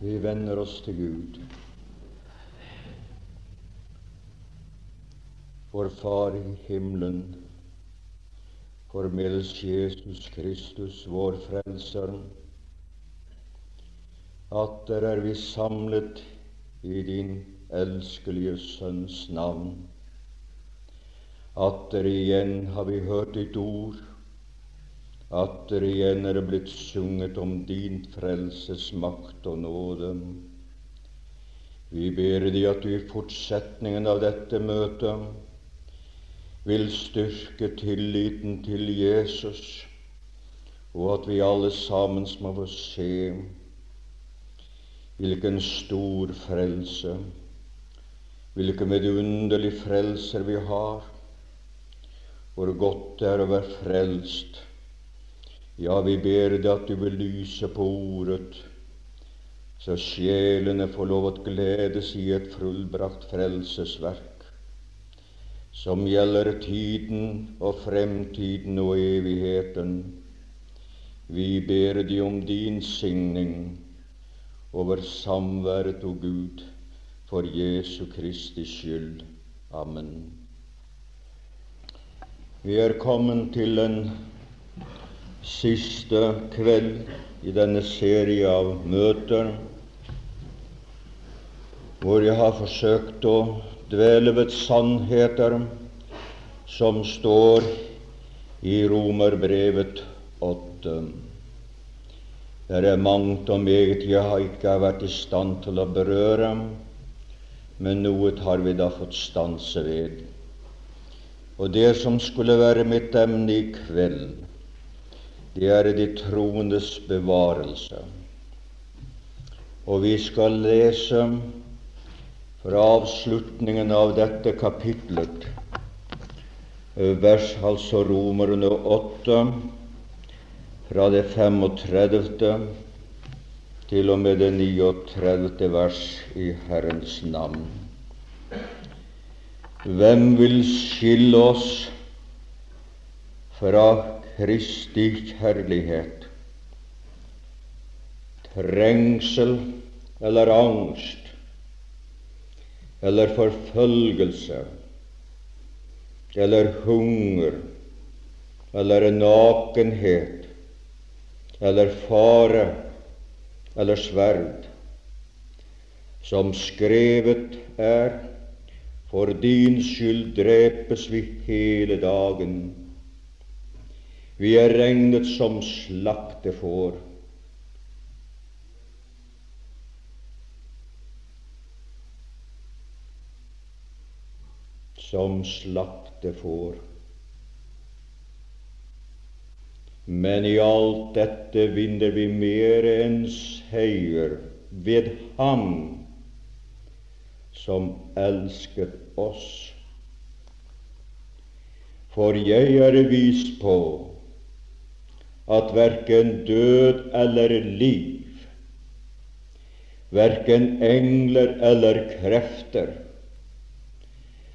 Vi vender oss til Gud. Vår Far i himmelen, formels Jesus Kristus, vår Frelser. Atter er vi samlet i din elskelige Sønns navn. Atter igjen har vi hørt ditt ord Atter igjen er det blitt sunget om din frelses makt og nåde. Vi ber Deg at du i fortsetningen av dette møtet vil styrke tilliten til Jesus, og at vi alle sammen må få se hvilken stor frelse, hvilken vidunderlig frelser vi har, hvor godt det er å være frelst ja, vi ber deg at du vil lyse på ordet, så sjelene får lov å gledes i et fullbrakt frelsesverk, som gjelder tiden og fremtiden og evigheten. Vi ber deg om din signing over samværet, o Gud, for Jesu Kristi skyld. Amen. Vi er kommet til en siste kveld i denne serie av møter hvor jeg har forsøkt å dvele ved sannheter som står i Romerbrevet 8. Det er mangt og meget jeg har ikke vært i stand til å berøre, men noe har vi da fått stanse ved. Og det som skulle være mitt emne i kveld, det er de troendes bevarelse. Og vi skal lese fra avslutningen av dette kapitlet, vers altså Romerne 8, fra det 35. til og med det 39. vers i Herrens navn. Hvem vil skille oss fra Kristi kjærlighet. Trengsel eller angst eller forfølgelse eller hunger eller nakenhet eller fare eller sverd, som skrevet er, for din skyld drepes vi hele dagen. Vi er regnet som slaktefår. Som slaktefår. Men i alt dette vinner vi mer enn seier ved Ham som elsket oss. For jeg er vis på at verken død eller liv, verken engler eller krefter,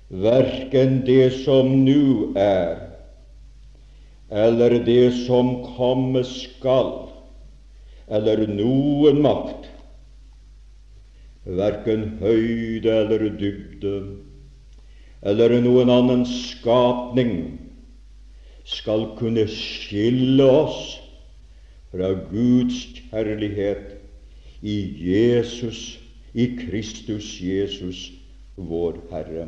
verken det som nu er, eller det som komme skal, eller noen makt, verken høyde eller dybde, eller noen annen skapning, skal kunne skille oss fra Guds kjærlighet i Jesus, i Kristus Jesus, vår Herre.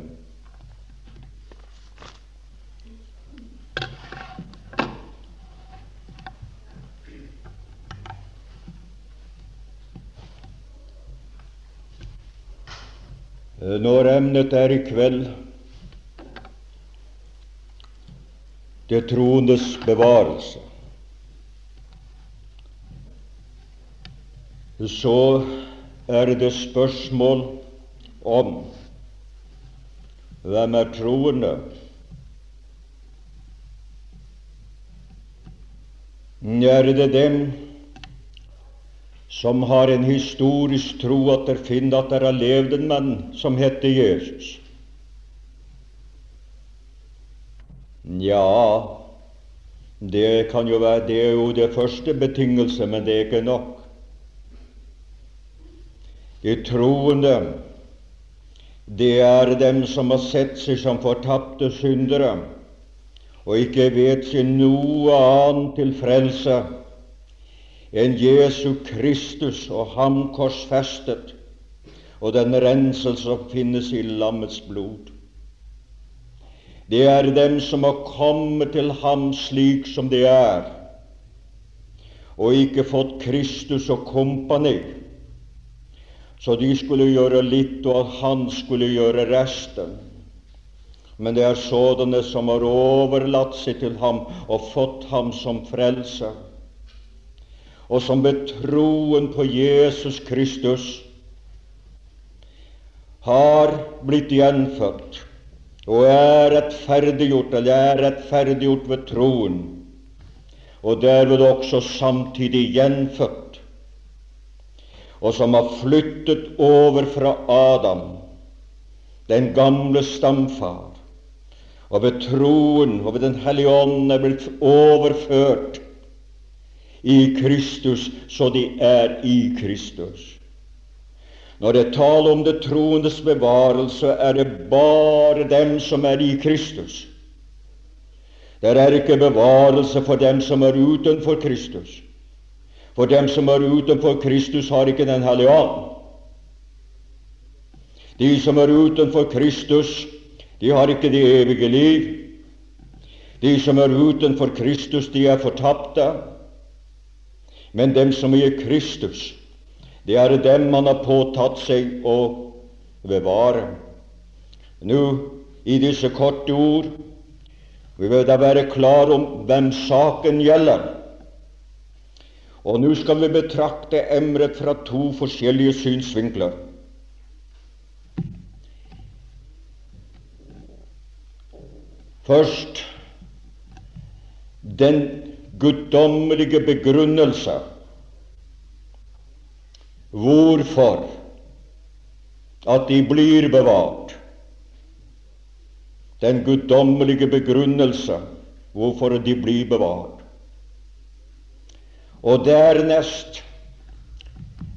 Når emnet er i kveld det troendes bevarelse. Så er det spørsmål om hvem er troende. Er det dem som har en historisk tro at der finner at der har levd en mann som heter Jesus? Ja, det kan jo være Det er jo det første betingelse, men det er ikke nok. De troende, det er dem som har sett seg som fortapte syndere, og ikke vet seg noe annet til frelse enn Jesu Kristus og ham korsfestet, og den renselse som finnes i lammets blod. Det er dem som har kommet til ham slik som de er, og ikke fått Kristus og kompani, så de skulle gjøre litt, og han skulle gjøre resten. Men det er sådanne som har overlatt seg til ham og fått ham som frelse, og som ved troen på Jesus Kristus har blitt gjenfødt og er rettferdiggjort, eller er rettferdiggjort ved troen, og derved også samtidig gjenfødt, og som har flyttet over fra Adam, den gamle stamfar, og ved troen og ved Den hellige ånd er blitt overført i Kristus, så de er i Kristus. Når det taler om det troendes bevarelse, er det bare dem som er i Kristus. Det er ikke bevarelse for dem som er utenfor Kristus. For dem som er utenfor Kristus, har ikke Den hellige ånd. De som er utenfor Kristus, de har ikke det evige liv. De som er utenfor Kristus, de er fortapte. Men dem som er i Kristus, det er dem man har påtatt seg å bevare. Nå, i disse korte ord, vi vil da være klar om hvem saken gjelder. Og nå skal vi betrakte emret fra to forskjellige synsvinkler. Først den guddommelige begrunnelse hvorfor at de blir bevart. Den guddommelige begrunnelse hvorfor de blir bevart. Og dernest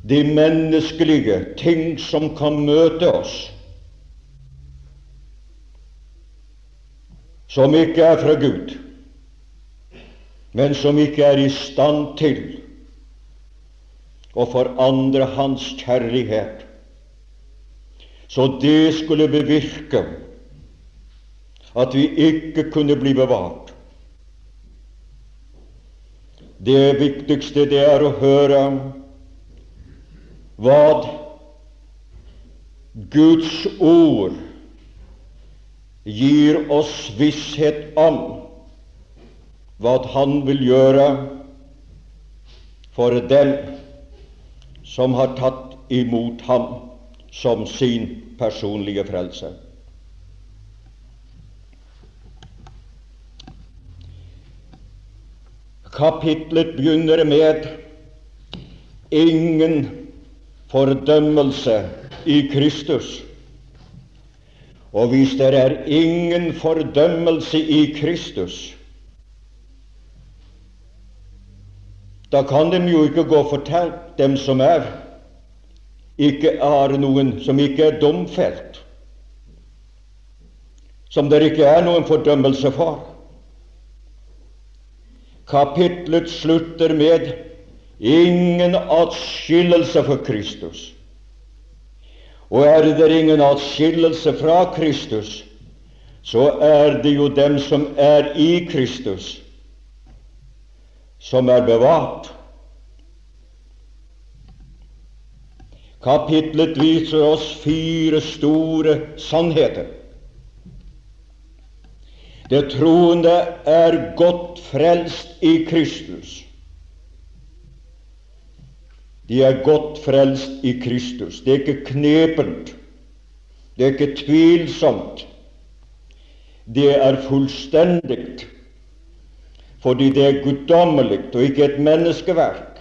de menneskelige ting som kan møte oss, som ikke er fra Gud, men som ikke er i stand til og forandre Hans kjærlighet, så det skulle bevirke at vi ikke kunne bli bevart. Det viktigste det er å høre hva Guds ord gir oss visshet om hva Han vil gjøre for dem som har tatt imot ham som sin personlige frelse. Kapitlet begynner med ingen fordømmelse i Kristus. Og hvis det er ingen fordømmelse i Kristus, Da kan de jo ikke gå og dem som er ikke er noen som ikke er domfelt, som det ikke er noen fordømmelse for. Kapitlet slutter med ingen atskillelse for Kristus. Og er det ingen atskillelse fra Kristus, så er det jo dem som er i Kristus, som er bevart. Kapitlet viser oss fire store sannheter. Det troende er godt frelst i Kristus. De er godt frelst i Kristus. Det er ikke knepent. Det er ikke tvilsomt. Det er fullstendig fordi det er guddommelig og ikke et menneskeverk.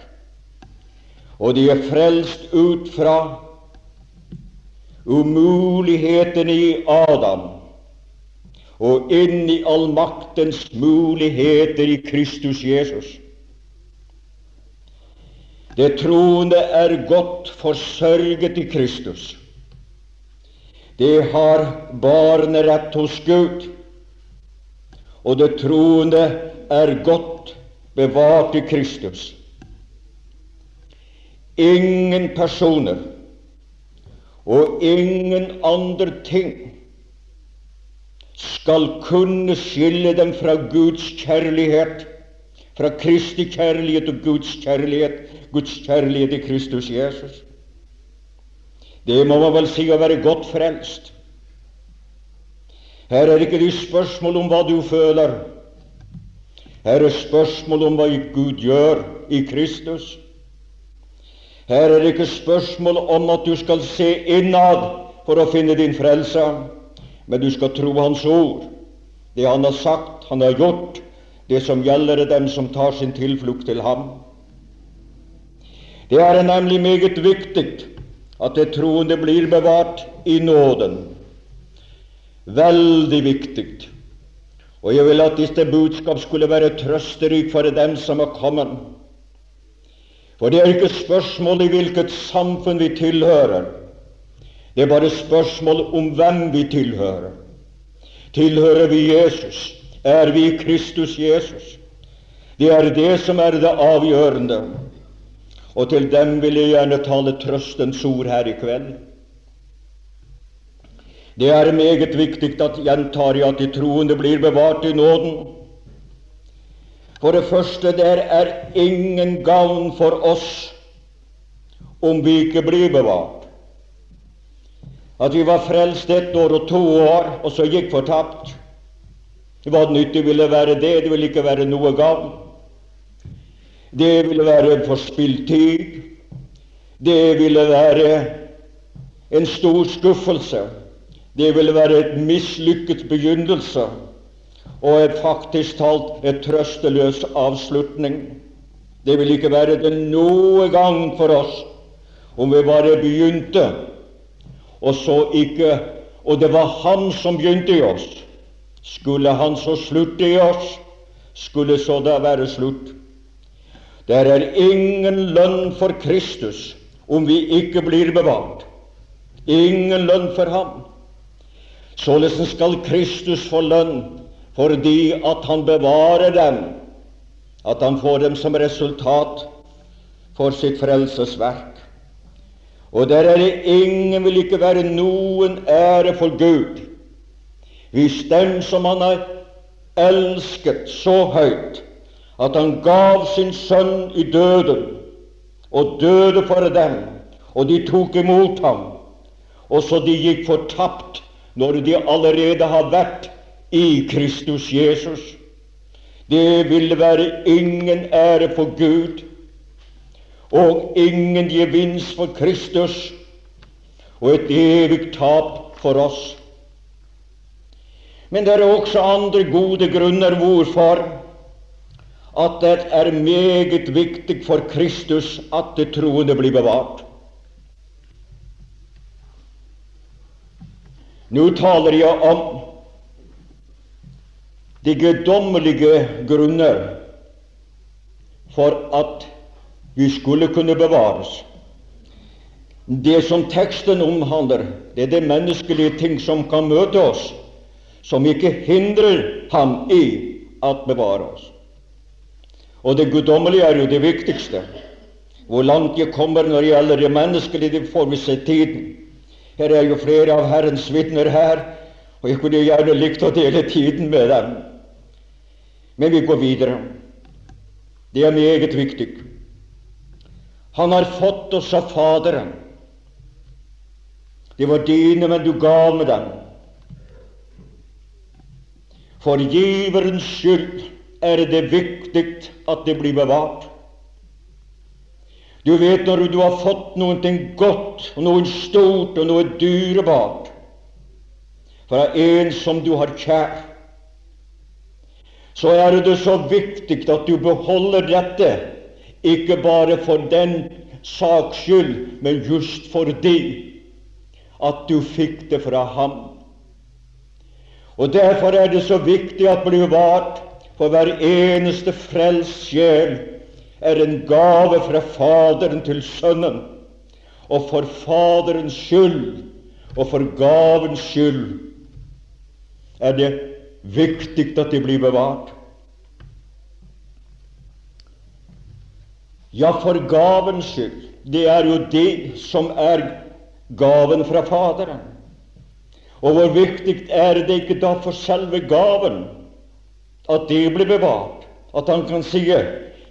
Og de er frelst ut fra umulighetene i Adam og inn i allmaktens muligheter i Kristus Jesus. Det troende er godt forsørget i Kristus. Det har barnerett hos Gud, og det troende er godt bevart i Kristus. Ingen personer og ingen andre ting skal kunne skille dem fra Guds kjærlighet, fra Kristi kjærlighet og Guds kjærlighet, Guds kjærlighet i Kristus Jesus. Det må man vel si å være godt frelst. Her er ikke det spørsmål om hva du føler. Her er spørsmål om hva Gud gjør i Kristus. Her er det ikke spørsmål om at du skal se innad for å finne din frelse, men du skal tro Hans ord. Det Han har sagt, Han har gjort, det som gjelder dem som tar sin tilflukt til Ham. Det er nemlig meget viktig at det troende blir bevart i nåden. Veldig viktig. Og jeg vil at dette budskap skulle være trøsterik for dem som er kommet. For det er ikke spørsmål i hvilket samfunn vi tilhører. Det er bare spørsmål om hvem vi tilhører. Tilhører vi Jesus? Er vi Kristus Jesus? Det er det som er det avgjørende. Og til dem vil jeg gjerne tale trøstens ord her i kveld. Det er meget viktig at gjentar jeg at de troende blir bevart i nåden. For det første, der er ingen gavn for oss om vi ikke blir bevart. At vi var frelst ett år og to år, og så gikk fortapt. Hva nyttig ville være det? Det ville ikke være noe gavn. Det ville være en forspilt tid. Det ville være en stor skuffelse. Det ville være et mislykket begynnelse og et faktisk talt et trøsteløs avslutning. Det vil ikke være det noe gang for oss om vi bare begynte, og så ikke Og det var Han som begynte i oss. Skulle Han så slutte i oss, skulle så da være slutt. Der er ingen lønn for Kristus om vi ikke blir bevart. Ingen lønn for ham. Således skal Kristus få lønn fordi at han bevarer dem, at han får dem som resultat for sitt frelsesverk. Og der er det ingen vil ikke være noen ære for Gud hvis dem som han har elsket så høyt at han gav sin sønn i døden, og døde for dem, og de tok imot ham, og så de gikk fortapt når de allerede har vært i Kristus Jesus. Det ville være ingen ære for Gud og ingen gevinst for Kristus og et evig tap for oss. Men det er også andre gode grunner hvorfor at det er meget viktig for Kristus at det troende blir bevart. Nå taler jeg om de guddommelige grunner for at vi skulle kunne bevares. Det som teksten omhandler, det er det menneskelige ting som kan møte oss, som ikke hindrer ham i at bevare oss. Og det guddommelige er jo det viktigste. Hvor langt jeg kommer når det gjelder det menneskelige, det får vi se tiden. Her er jo flere av Herrens vitner her, og jeg kunne gjerne likt å dele tiden med dem. Men vi går videre. Det er meget viktig. Han har fått oss av Faderen. Det var dine, men du ga med dem. For giverens skyld er det viktig at det blir bevart. Du vet når du har fått noe godt, og noe stort og noe dyrebart fra en som du har kjær, så er det så viktig at du beholder dette, ikke bare for den saks skyld, men just fordi at du fikk det fra ham. Og Derfor er det så viktig at bli vart for hver eneste frelst sjel er en gave fra Faderen til Sønnen. Og for Faderens skyld og for gavens skyld er det viktig at de blir bevart. Ja, for gavens skyld. Det er jo det som er gaven fra Faderen. Og hvor viktig er det ikke da for selve gaven at det blir bevart? At han kan si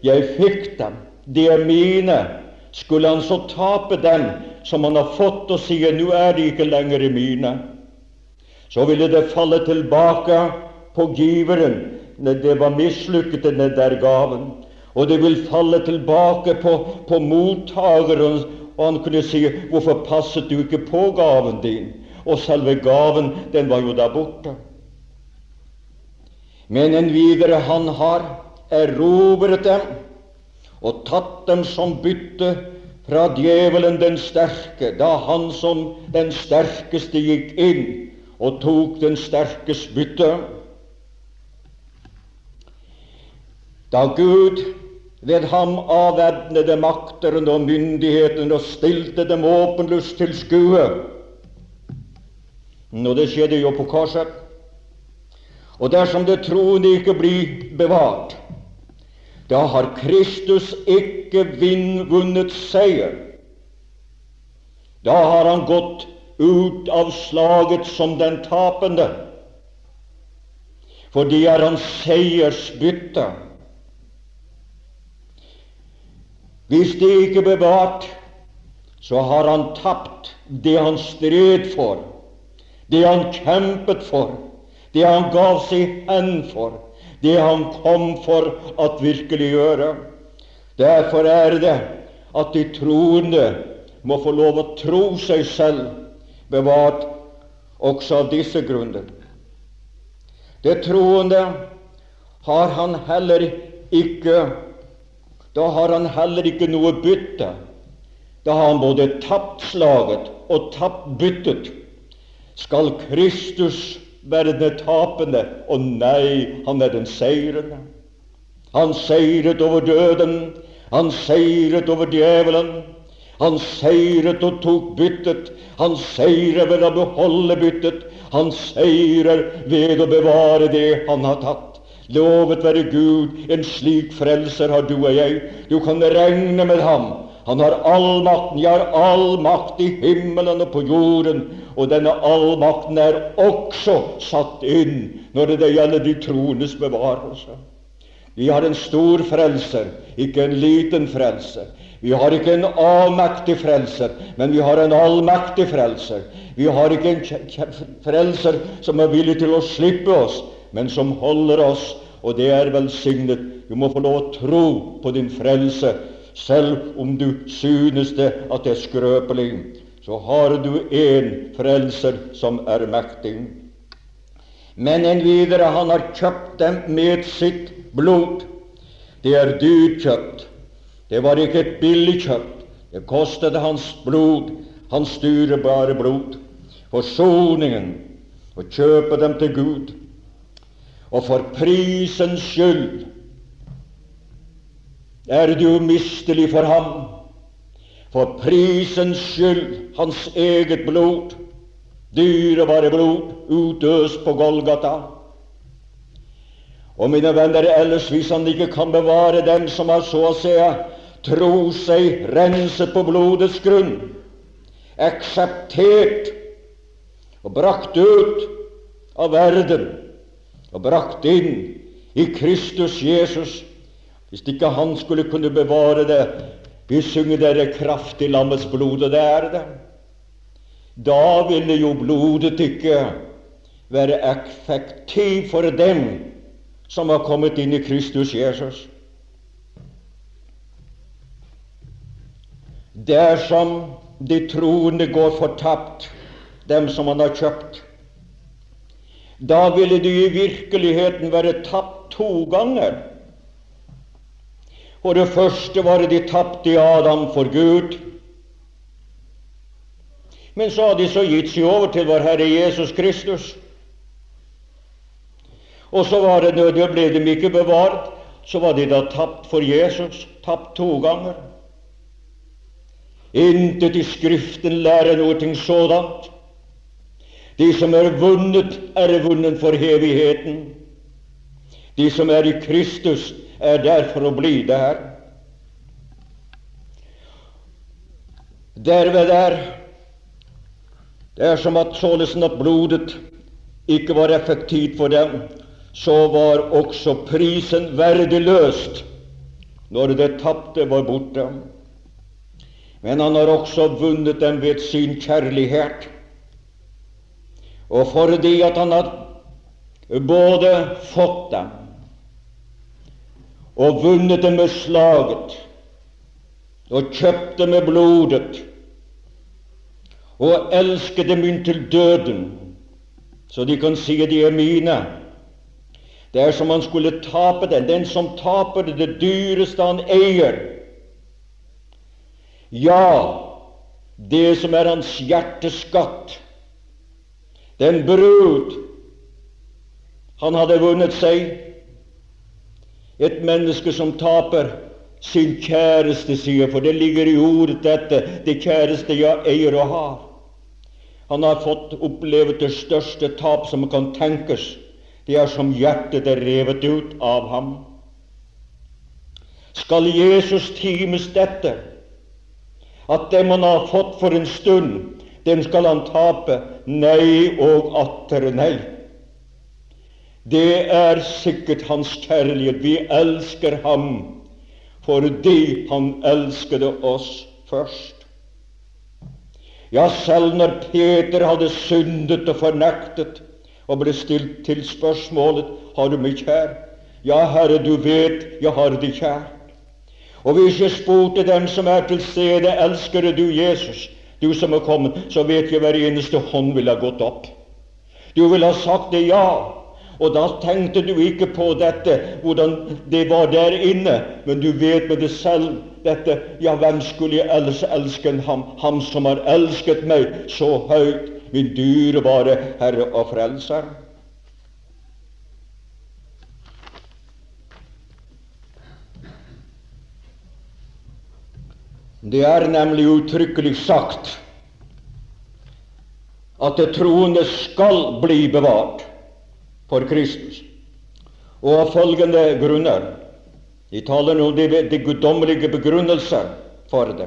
'Jeg fikk dem, de er mine'. Skulle han så tape dem som han har fått, og si 'Nå er de ikke lenger mine', så ville det falle tilbake på giveren. Det var mislykket, den der gaven. Og det vil falle tilbake på, på mottakeren, og han kunne si 'Hvorfor passet du ikke på gaven din?' Og selve gaven, den var jo der borte. Men en videre han har erobret dem og tatt dem som bytte fra djevelen den sterke, da han som den sterkeste gikk inn og tok den sterkes bytte. Da Gud ved ham avvæpnede makterne og myndighetene og stilte dem åpenlyst til skue. Og det skjedde jo på korset. Og dersom det troende ikke blir bevart, da har Kristus ikke vunnet seier. Da har han gått ut av slaget som den tapende, for det er hans seiersbytte. Hvis det ikke bevart, så har han tapt det han stred for, det han kjempet for, det han gav seg hen for, det han kom for at virkeliggjøre. Derfor er det at de troende må få lov å tro seg selv bevart også av disse grunner. Det troende har han heller ikke da har han heller ikke noe bytte. Da har han både tapt slaget og tapt byttet. Skal Kristus være den tapende? Og nei, han er den seirende. Han seiret over døden. Han seiret over djevelen. Han seiret og tok byttet. Han seirer ved å beholde byttet. Han seirer ved å bevare det han har tatt. Lovet være Gud, en slik frelser har du og jeg. Du kan regne med ham. Han har all makten. Jeg har all makt i himmelen og på jorden. Og denne allmakten er også satt inn når det gjelder de troendes bevarelse. Vi har en stor frelser, ikke en liten frelser. Vi har ikke en avmektig frelser, men vi har en allmektig frelser. Vi har ikke en frelser som er villig til å slippe oss, men som holder oss, og det er velsignet. Du må få lov å tro på din frelse, selv om du synes det at det er skrøpelig. Så har du en frelser som er mektig. Men en videre, han har kjøpt dem med sitt blod. Det er dyrt kjøpt. Det var ikke et billig kjøpt. Det kostet hans blod, hans styrebare blod. Forsoningen, å kjøpe dem til Gud og for prisens skyld er du mistelig for ham. For prisens skyld, hans eget blod, dyrebare blod, utøst på Golgata. Og mine venner, ellers hvis han ikke kan bevare dem som har så å se tro seg renset på blodets grunn, akseptert og brakt ut av verden, og brakt inn i Kristus Jesus. Hvis ikke Han skulle kunne bevare det Vi synger dere kraft i lammets blod, og det er det. Da ville jo blodet ikke være effektiv for dem som har kommet inn i Kristus Jesus. Dersom de troende går fortapt, dem som han har kjøpt, da ville de i virkeligheten være tapt to ganger. For det første var de tapte i Adam for Gud. Men så hadde de så gitt seg over til vår Herre Jesus Kristus. Og så var det det ble de ikke bevart, så var de da tapt for Jesus, tapt to ganger. Intet i Skriften lærer noe sådant. De som er vunnet, er vunnet for evigheten. De som er i Kristus, er der for å bli der. Derved er det er som at således at blodet ikke var effektivt for dem, så var også prisen verdiløst når det tapte var borte. Men han har også vunnet dem ved sin kjærlighet. Og fordi at han har både fått dem og vunnet dem med slaget og kjøpt dem med blodet og elsket dem inntil døden, så de kan si de er mine. Det er som han skulle tape den. Den som taper det, det dyreste han eier. Ja, det som er hans hjerteskatt, den brud han hadde vunnet seg. Et menneske som taper sin kjæreste, sier, for det ligger i ordet dette, det kjæreste jeg eier og har. Han har fått oppleve det største tap som kan tenkes. Det er som hjertet er revet ut av ham. Skal Jesus times dette, at det man har fått for en stund, den skal han tape? Nei og atter nei. Det er sikkert hans kjærlighet. Vi elsker ham fordi han elsket oss først. Ja, selv når Peter hadde syndet og fornektet og ble stilt til spørsmålet har du meg kjær? Ja, Herre, du vet jeg har deg kjær. Og hvis jeg spurte dem som er til stede, elsker du Jesus, du som er kommet, så vet jeg hver eneste hånd ville ha gått opp. Du ville ha sagt det ja. Og da tenkte du ikke på dette, hvordan det var der inne, men du vet med det selv dette Ja, hvem skulle jeg ellers elske enn ham, ham som har elsket meg så høyt, min dyrebare Herre og Frelser? Det er nemlig uttrykkelig sagt at det troende skal bli bevart for Kristus. Og av følgende grunner. De taler nå de, de guddommelige begrunnelser for det.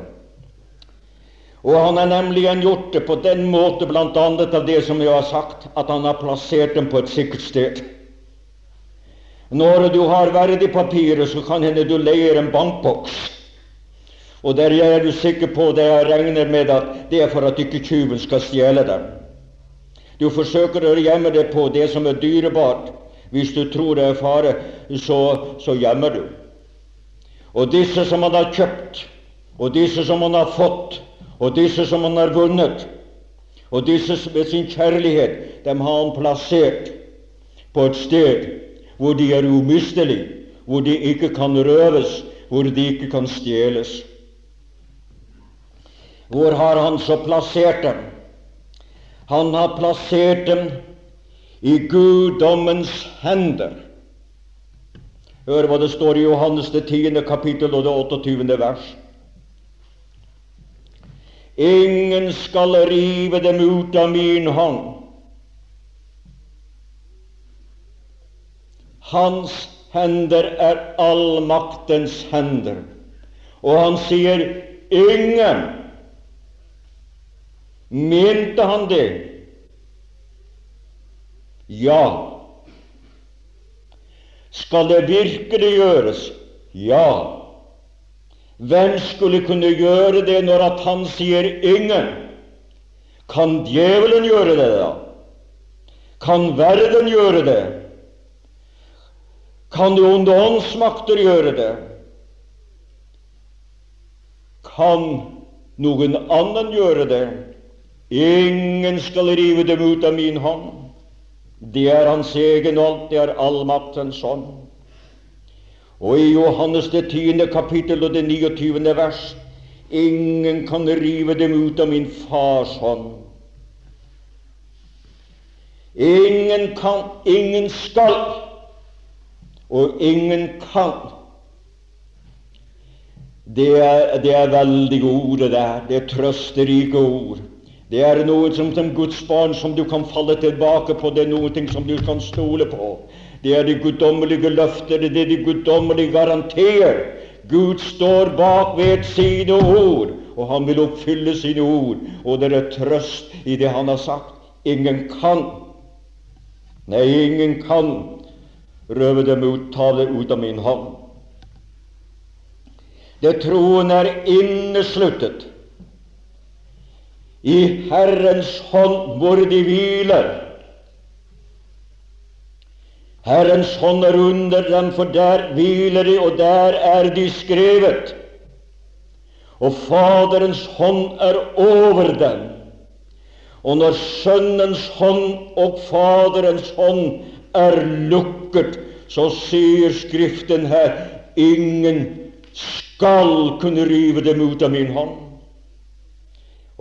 Og han har nemlig gjort det på den måte, bl.a. av det som jeg har sagt, at han har plassert dem på et sikkert sted. Når du har verdipapirer, så kan hende du leier en bankboks. Og der er du sikker på det jeg regner med at det er for at ikke tyven skal stjele dem. Du forsøker å gjemme det på det som er dyrebart. Hvis du tror det er fare, så, så gjemmer du. Og disse som han har kjøpt, og disse som han har fått, og disse som han har vunnet, og disse med sin kjærlighet, dem har han plassert på et sted hvor de er umistelige, hvor de ikke kan røves, hvor de ikke kan stjeles. Hvor har han så plassert dem? Han har plassert dem i guddommens hender. Hør hva det står i Johannes det 10. kapittel og det 28. vers. Ingen skal rive dem ut av min hånd. Hans hender er allmaktens hender. Og han sier ingen Mente han det? Ja. Skal det virkelig gjøres? Ja. Hvem skulle kunne gjøre det når at han sier ingen? Kan djevelen gjøre det, da? Kan verden gjøre det? Kan de onde åndsmakter gjøre det? Kan noen annen gjøre det? Ingen skal rive dem ut av min hånd. Det er hans egen ånd, det er allmaktens ånd. Og i Johannes det tiende kapittel og det 29. vers ingen kan rive dem ut av min fars hånd. Ingen kan, ingen skal, og ingen kan Det er, det er veldige ord, der. Det er trøsterike ord. Det er noe som, som Guds barn som du kan falle tilbake på. Det er noe som du kan stole på. Det er de guddommelige løfter, det er de guddommelige garantier. Gud står bak ved sine ord, og han vil oppfylle sine ord. Og det er trøst i det han har sagt. Ingen kan, nei, ingen kan røve dem ut, ta det ut av min hånd. Det troen er innesluttet i Herrens hånd hvor de hviler. Herrens hånd er under dem, for der hviler de, og der er de skrevet. Og Faderens hånd er over dem. Og når Sønnens hånd og Faderens hånd er lukket, så sier Skriften her ingen skal kunne rive dem ut av min hånd.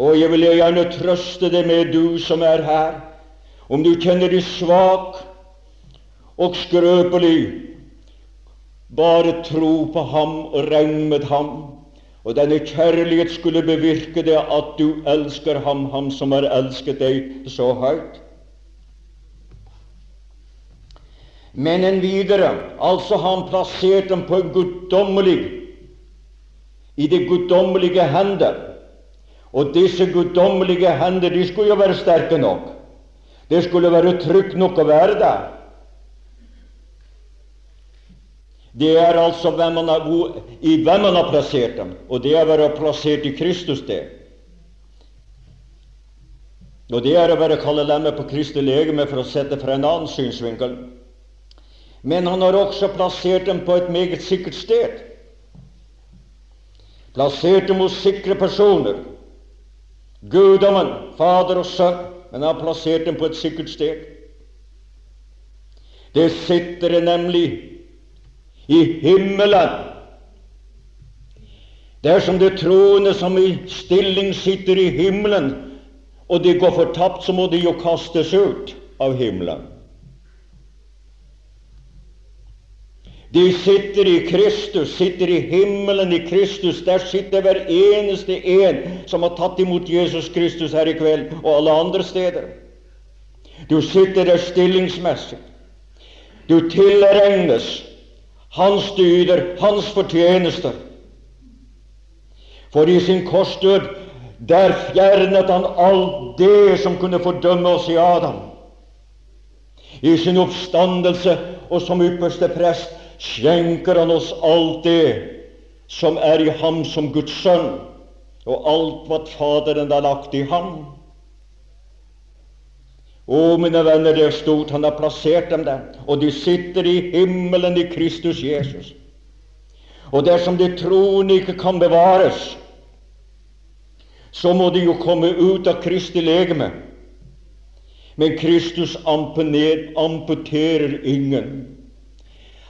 Og jeg vil gjerne trøste deg med, du som er her, om du kjenner deg svak og skrøpelig, bare tro på ham og regn med ham. Og denne kjærlighet skulle bevirke det at du elsker ham, ham som har elsket deg så høyt. Men en videre, altså han plasserte dem på en guddommelig, i det guddommelige hender. Og disse guddommelige hender de skulle jo være sterke nok. Det skulle være trygt nok å være der. Det er altså hvem har, i hvem man har plassert dem, og det er å være plassert i Kristus, det. Og det er å være kalle lemmet på Kristi legeme for å sette fra en annen synsvinkel. Men han har også plassert dem på et meget sikkert sted. Plassert dem hos sikre personer. Guddommen, Fader og Sønn, men har plassert dem på et sikkert sted. Det sitter nemlig i himmelen. Det er som det troende som i stilling sitter i himmelen, og de går fortapt, så må de jo kastes ut av himmelen. De sitter i Kristus, sitter i himmelen i Kristus. Der sitter hver eneste en som har tatt imot Jesus Kristus her i kveld, og alle andre steder. Du sitter der stillingsmessig. Du tilregnes hans dyder, hans fortjenester. For i sin korsdød, der fjernet han alt det som kunne fordømme oss i Adam. I sin oppstandelse og som ypperste prest skjenker han oss alt det som er i ham som Guds sønn, og alt hva Faderen har lagt i ham. Å, mine venner, det er stort. Han har plassert dem der, og de sitter i himmelen i Kristus Jesus. Og dersom de troende ikke kan bevares, så må de jo komme ut av Kristi legeme. Men Kristus amputerer ingen.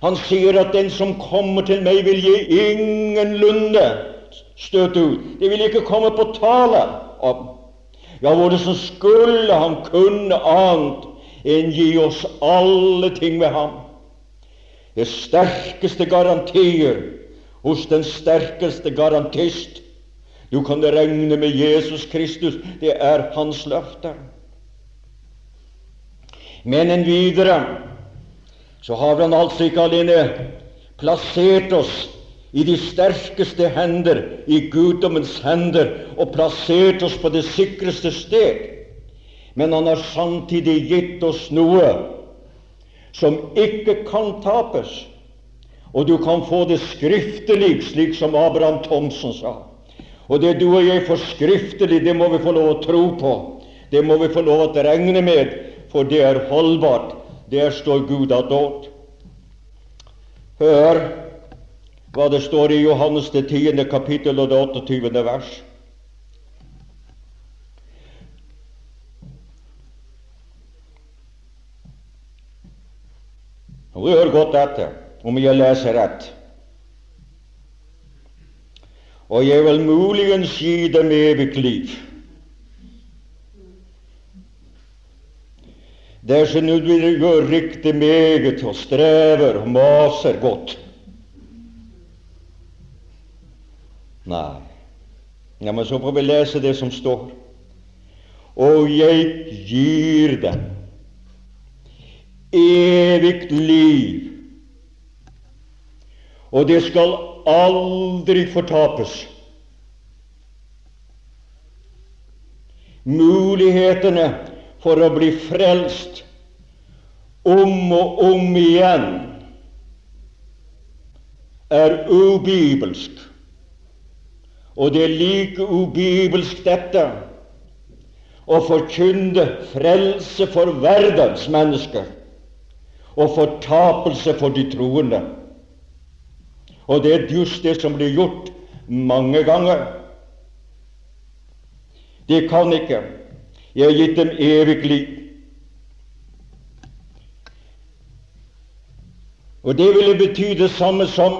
Han sier at 'den som kommer til meg, vil gi ingenlunde støt ut'. Det vil ikke komme på tale om. Ja, hvordan skulle han kunne annet enn gi oss alle ting ved ham? Det sterkeste garantier hos den sterkeste garantist. Du kan regne med Jesus Kristus. Det er hans løfter. Men en videre så har han altså ikke alene plassert oss i de sterkeste hender, i guddommens hender, og plassert oss på det sikreste sted. Men han har samtidig gitt oss noe som ikke kan tapes. Og du kan få det skriftelig, slik som Abraham Thomsen sa. Og det du og jeg får skriftelig, det må vi få lov å tro på. Det må vi få lov å regne med, for det er holdbart. Der står Gud adårt. Hør hva det står i Johannes det tiende kapittel og det 28. vers. Og Hør godt etter, om jeg leser rett. Og jeg vil muligens gi dem evig liv. Dersom du gjøre riktig meget og strever og maser godt. Nei. Ja, men så får vi lese det som står. Og jeg gir dem evig liv, og det skal aldri fortapes. Mulighetene for å bli frelst om og om igjen er ubibelsk. Og det er like ubibelsk dette å forkynne frelse for verdens mennesker og fortapelse for de troende. Og det er just det som blir gjort mange ganger. De kan ikke. Jeg har gitt dem evig liv. Og det ville bety det samme som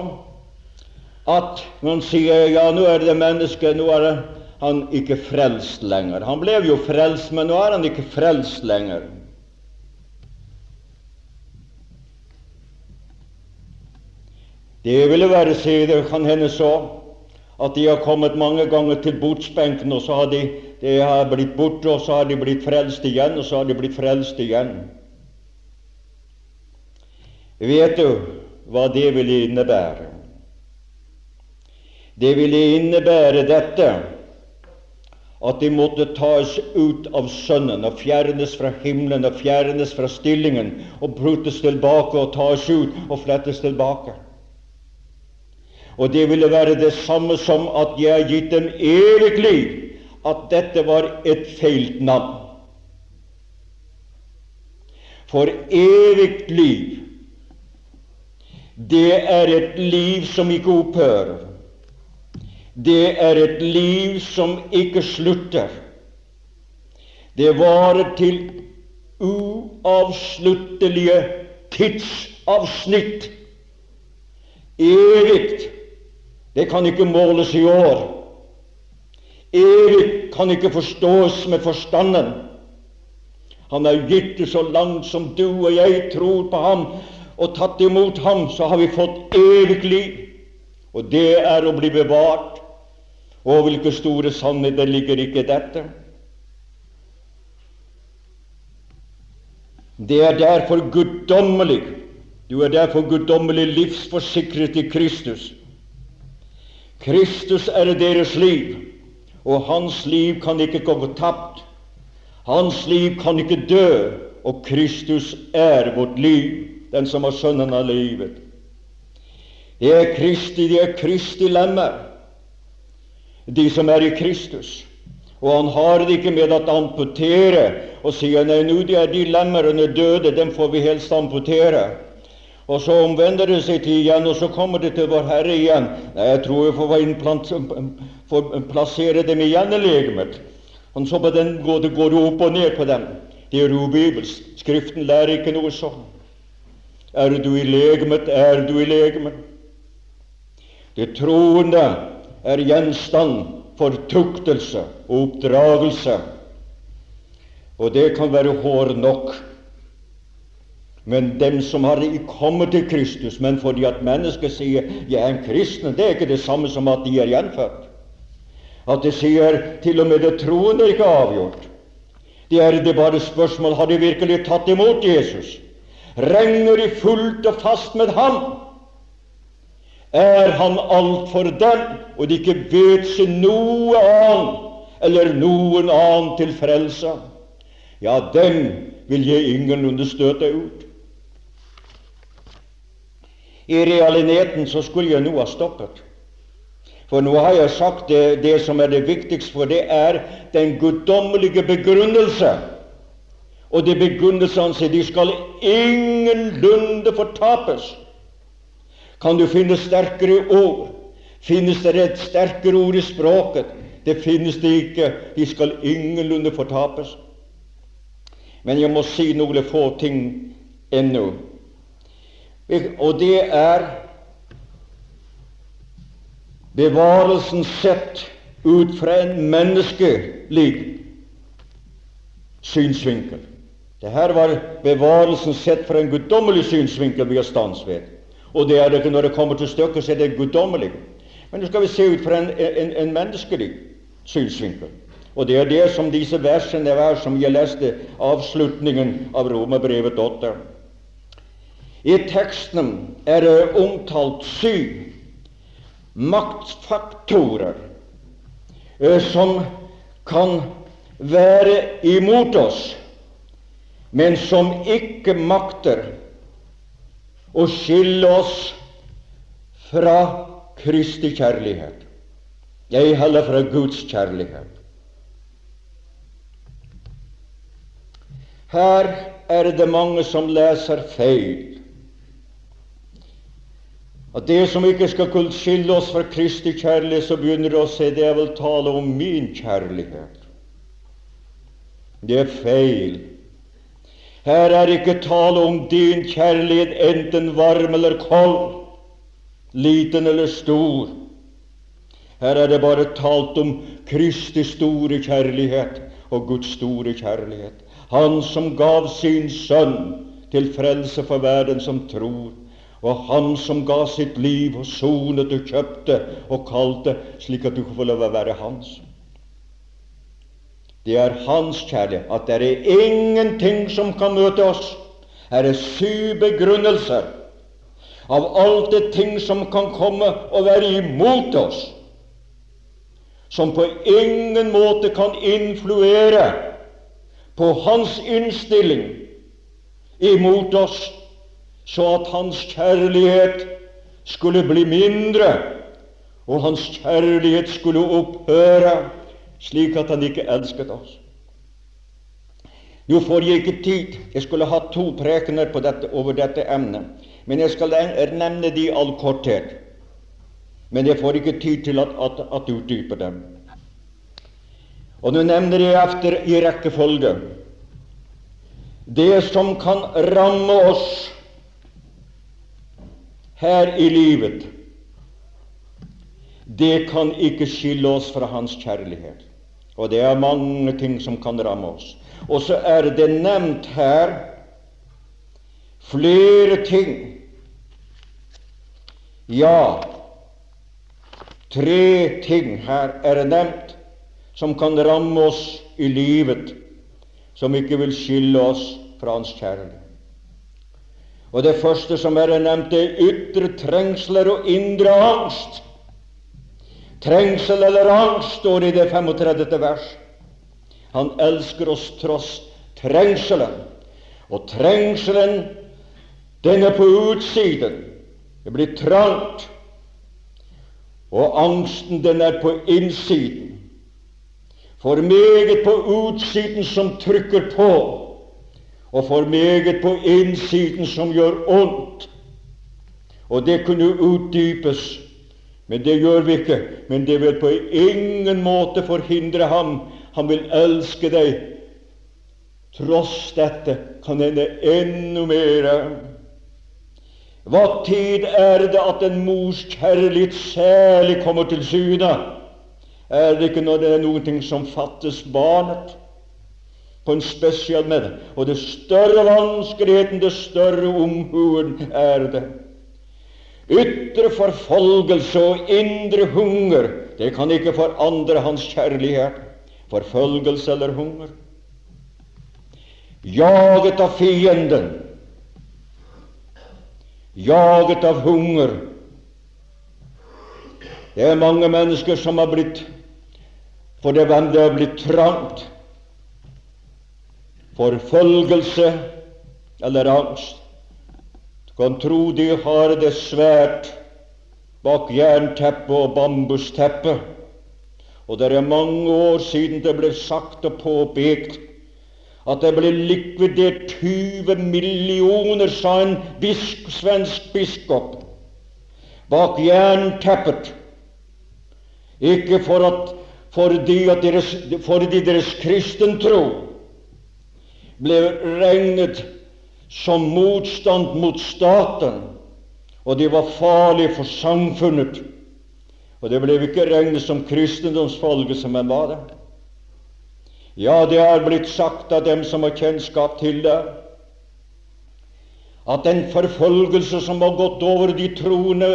at man sier ja, nå er det mennesket, nå er han ikke frelst lenger. Han ble jo frelst, men nå er han ikke frelst lenger. Det ville være, sier det kan hende så, at de har kommet mange ganger til bordsbenken, og så har de, de har blitt borte, og så har de blitt frelst igjen, og så har de blitt frelst igjen. Vet du hva det ville innebære? Det ville innebære dette at de måtte tas ut av Sønnen og fjernes fra himmelen og fjernes fra stillingen og brutes tilbake og tas ut og flettes tilbake. Og det ville være det samme som at jeg har gitt dem evig liv, at dette var et feilt navn. For evig liv det er et liv som ikke opphører. Det er et liv som ikke slutter. Det varer til uavsluttelige tidsavsnitt. Evig. Det kan ikke måles i år. Evig kan ikke forstås med forstanden. Han er gitt det så langt som du og jeg tror på ham, og tatt imot ham, så har vi fått evig liv. Og det er å bli bevart. Og hvilke store sannheter ligger ikke dette? Det er derfor guddommelig. Du er derfor guddommelig livsforsikret i Kristus. Kristus er deres liv, og hans liv kan ikke gå tapt. Hans liv kan ikke dø, og Kristus er vårt liv den som har Sønnen av livet. De er Kristi, de er Kristi lemmer, de som er i Kristus. Og han har det ikke med å amputere og sier nei, nå de er de lemmerne døde, dem får vi helst amputere. Og så omvender det seg til igjen, og så kommer det til Vår Herre igjen. Nei, jeg tror jeg får, plassere dem igjen i legemet. Og så på den går det opp og ned på dem. Det er ubibelsk. Skriften lærer ikke noe sånn. Er du i legemet, er du i legemet. Det troende er gjenstand for tuktelse og oppdragelse, og det kan være hår nok. Men dem som har kommet til Kristus, men fordi at mennesket sier 'jeg er en kristen', det er ikke det samme som at de er gjenfødt. At de sier til og med det troende er ikke avgjort. Det er det bare spørsmål har de virkelig tatt imot Jesus regner de fullt og fast med ham, er han alt for dem, og de ikke vet seg noe annet eller noen annen til frelse, ja, dem vil jeg ingenlunde støte ut. I realiteten så skulle jeg nå ha stoppet. For nå har jeg sagt det, det som er det viktigste, for det er den guddommelige begrunnelse og det han seg de skal ingenlunde fortapes. Kan du finne sterkere ord? Finnes det et sterkere ord i språket? Det finnes det ikke. De skal ingenlunde fortapes. Men jeg må si noen få ting ennå. Og det er bevarelsen sett ut fra en menneskelig synsvinkel. Det her var bevarelsen sett fra en guddommelig synsvinkel vi har stans ved. Og det er det ikke når det kommer til stykket, så er det guddommelig. Men nå skal vi se ut fra en, en, en menneskelig synsvinkel. Og det er det som disse versene var som jeg leste avslutningen av Romerbrevet 8. I teksten er det omtalt syv maktfaktorer eh, som kan være imot oss, men som ikke makter å skille oss fra Kristi kjærlighet, Jeg heller fra Guds kjærlighet. Her er det mange som leser feil. At det som ikke skal kunne skille oss fra Kristi kjærlighet, så begynner det å si det er vel tale om min kjærlighet. Det er feil. Her er ikke tale om din kjærlighet, enten varm eller kold, liten eller stor. Her er det bare talt om Kristi store kjærlighet og Guds store kjærlighet. Han som gav sin sønn til frelse for verden som tror. Og han som ga sitt liv og sonet og kjøpte og kalte, slik at du kan få lov å være hans. Det er hans kjærlighet. At det er ingenting som kan møte oss. Her er syv begrunnelser av alt det ting som kan komme og være imot oss, som på ingen måte kan influere på hans innstilling imot oss, så at hans kjærlighet skulle bli mindre, og hans kjærlighet skulle opphøre, slik at han ikke elsket oss. Nå får jeg ikke tid. Jeg skulle hatt to prekener dette, over dette emnet. Men jeg skal nevne de i all korthet. Men jeg får ikke tid til at, at, at utdype dem. Og nå nevner jeg efter i rekkefølge det som kan ramme oss her i livet. Det kan ikke skille oss fra Hans kjærlighet. Og det er mange ting som kan ramme oss. Og så er det nevnt her flere ting. Ja, tre ting her er nevnt som kan ramme oss i livet, som ikke vil skille oss fra Hans kjærlighet. Og det første som er nevnt, er ytre trengsler og indre angst. Trengsel eller angst står i det 35. vers. Han elsker oss tross trengselen. Og trengselen, den er på utsiden. Det blir trangt. Og angsten, den er på innsiden. For meget på utsiden som trykker på, og for meget på innsiden som gjør ondt. Og det kunne utdypes, men det gjør vi ikke. Men det vil på ingen måte forhindre ham. Han vil elske deg. Tross dette kan hende enda mer. Hva tid er det at en mors kjærlighet særlig kommer til syne? Er det ikke når det er noe som fattes barnet? På en spesiell måte. Og det større vanskeligheten, det større omhuen er det. Ytre forfølgelse og indre hunger, det kan ikke forandre hans kjærlighet. Forfølgelse eller hunger. Jaget av fienden. Jaget av hunger. Det er mange mennesker som har blitt for det var det har blitt trangt. Forfølgelse eller angst. Du kan tro de har det svært bak jernteppet og bambusteppet. Og det er mange år siden det ble sagt og påpekt at det ble likvidert 20 millioner, sa en bisk, svensk biskop, bak jernteppet. Ikke for at fordi, deres, fordi deres kristentro ble regnet som motstand mot staten, og de var farlige for samfunnet. Og det ble ikke regnet som kristendomsfolkelse, men var det? Ja, det er blitt sagt av dem som har kjennskap til det, at den forfølgelse som har gått over de troende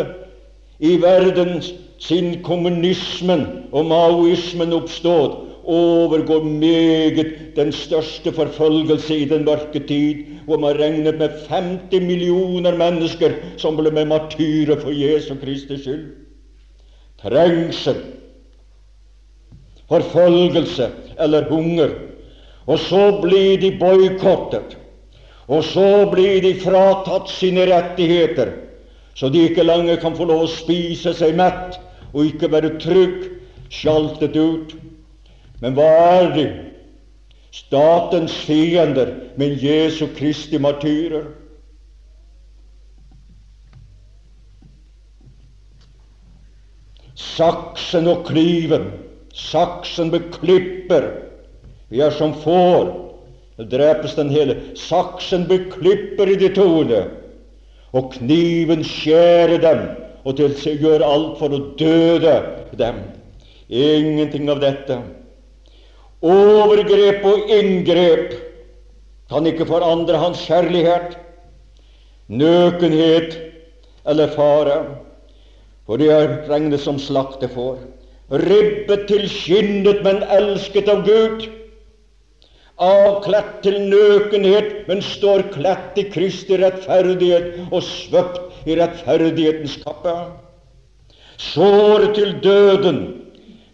i verden siden kommunismen og maoismen oppstod, overgår meget den største forfølgelse i den mørke tid, hvor man regnet med 50 millioner mennesker som ble med martyrer for Jesu Kristi skyld. Trengsel, forfølgelse eller hunger. Og så blir de boikottet. Og så blir de fratatt sine rettigheter, så de ikke lenger kan få lov å spise seg mett og ikke være trygg, sjaltet ut. Men hva er de? Statens fiender, men Jesu Kristi martyrer. Saksen og kniven. saksen beklipper. Vi er som får, det drepes den hele. Saksen beklipper i de toene. og kniven skjærer dem, og til gjør alt for å døde dem. Ingenting av dette. Overgrep og inngrep kan ikke forandre hans kjærlighet, nøkenhet eller fare, for de er regnet som slaktefår. Ribbet til skinnet, men elsket av Gud. Avkledt til nøkenhet, men står kledt i Kristi rettferdighet og svøpt i rettferdighetens kappe. såret til døden,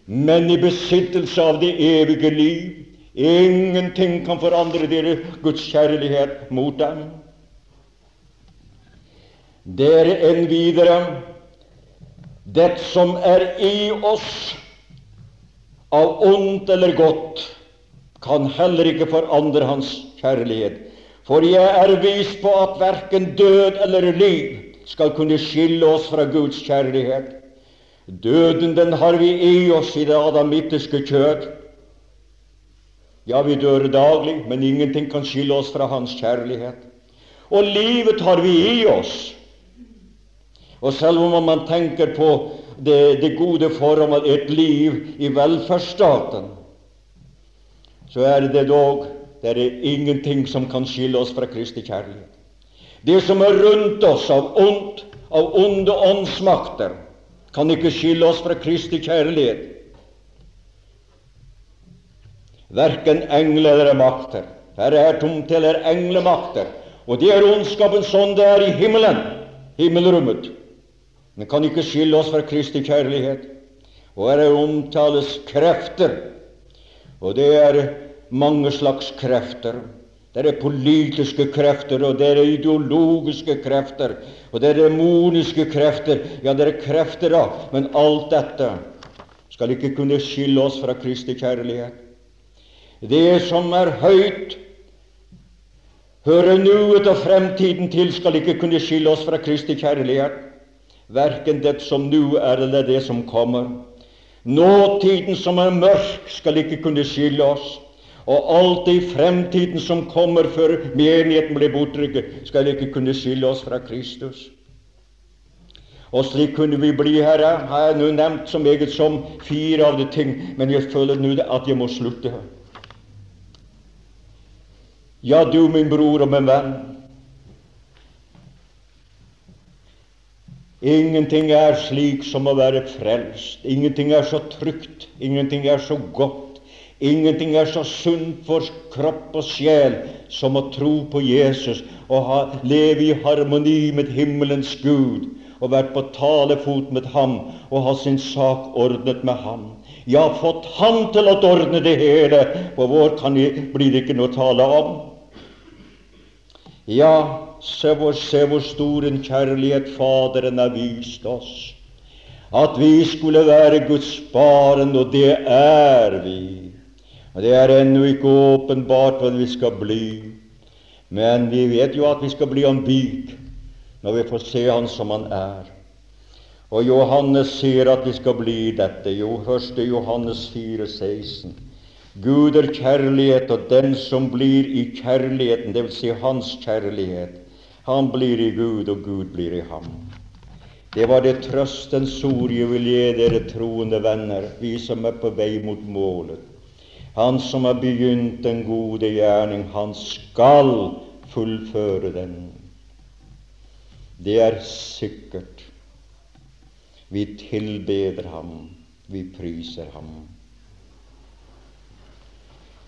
men i besittelse av det evige liv. Ingenting kan forandre dere Guds kjærlighet mot dem. Dere enn videre det som er i oss av ondt eller godt, kan heller ikke forandre hans kjærlighet. For jeg er vist på at verken død eller liv skal kunne skille oss fra Guds kjærlighet. Døden, den har vi i oss i det adamittiske kjød. Ja, vi dør daglig, men ingenting kan skille oss fra Hans kjærlighet. Og livet har vi i oss. Og selv om man tenker på det, det gode av et liv i velferdsstaten, så er det dog det er ingenting som kan skille oss fra Kristi kjærlighet. Det som er rundt oss av ondt, av onde åndsmakter, kan ikke skille oss fra Kristi kjærlighet. Verken engler eller makter. Her er tomt eller englemakter. Og det er ondskapen sånn det er i himmelen, himmelrommet. Men kan ikke skille oss fra Kristi kjærlighet. Og her er omtales krefter. Og det er mange slags krefter. Det er politiske krefter, og det er ideologiske krefter, og det er demoniske krefter. Ja, det er krefter, da. Men alt dette skal ikke kunne skille oss fra Kristi kjærlighet. Det som er høyt, hører nuet og fremtiden til, skal ikke kunne skille oss fra Kristi kjærlighet. Verken det som nå er, eller det som kommer. Nåtiden som er mørk, skal ikke kunne skille oss. Og alt det i fremtiden som kommer før menigheten blir bortrykket, skal ikke kunne skille oss fra Kristus. Og slik kunne vi bli, Herre. Har jeg nå nevnt så meget som fire av de ting, men jeg føler nå at jeg må slutte. Ja, du, min bror og min venn. Ingenting er slik som å være frelst. Ingenting er så trygt. Ingenting er så godt Ingenting er så sunt for kropp og sjel som å tro på Jesus og ha, leve i harmoni med himmelens Gud og vært på talefot med ham og ha sin sak ordnet med ham. Ja, fått ham til å ordne det hele, for vår kan jeg, blir det ikke noe å tale om. Ja, se hvor, se hvor stor en kjærlighet Faderen har vist oss. At vi skulle være Guds barn, og det er vi. Det er ennå ikke åpenbart hva vi skal bli, men vi vet jo at vi skal bli en byg når vi får se Han som Han er. Og Johannes sier at vi skal bli dette. Jo, 1. Johannes 4, 16. Gud er kjærlighet, og den som blir i kjærligheten, dvs. Si hans kjærlighet, han blir i Gud, og Gud blir i ham. Det var det trøstens ord jeg vil gi dere troende venner, vi som er på vei mot målet. Han som har begynt den gode gjerning, han skal fullføre den. Det er sikkert. Vi tilbeder ham, vi priser ham.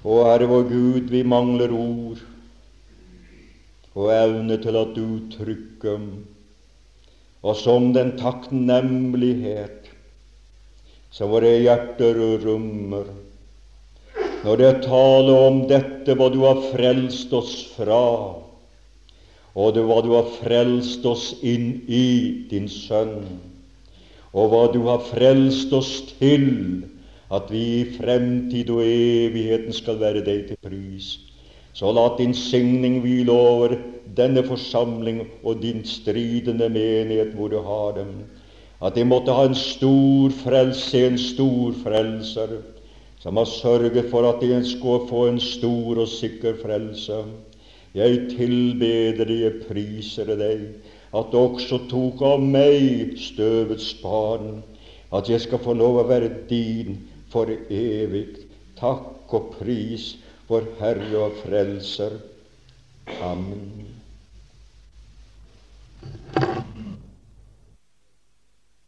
Å Herre vår Gud, vi mangler ord og evne til at du trykker og som den takknemlighet som våre hjerter rommer når det er tale om dette hva du har frelst oss fra, og det hva du har frelst oss inn i din Sønn, og hva du har frelst oss til, at vi i fremtid og evigheten skal være deg til pris. Så la din signing hvile over denne forsamling og din stridende menighet hvor du har dem. At de måtte ha en stor frelse, en stor frelser, som har sørget for at jeg skulle få en stor og sikker frelse. Jeg tilbeder deg, jeg priser deg, at du også tok av meg støvets barn, at jeg skal få lov å være din for evig. Takk og pris, vår Herre og Frelser. Amen.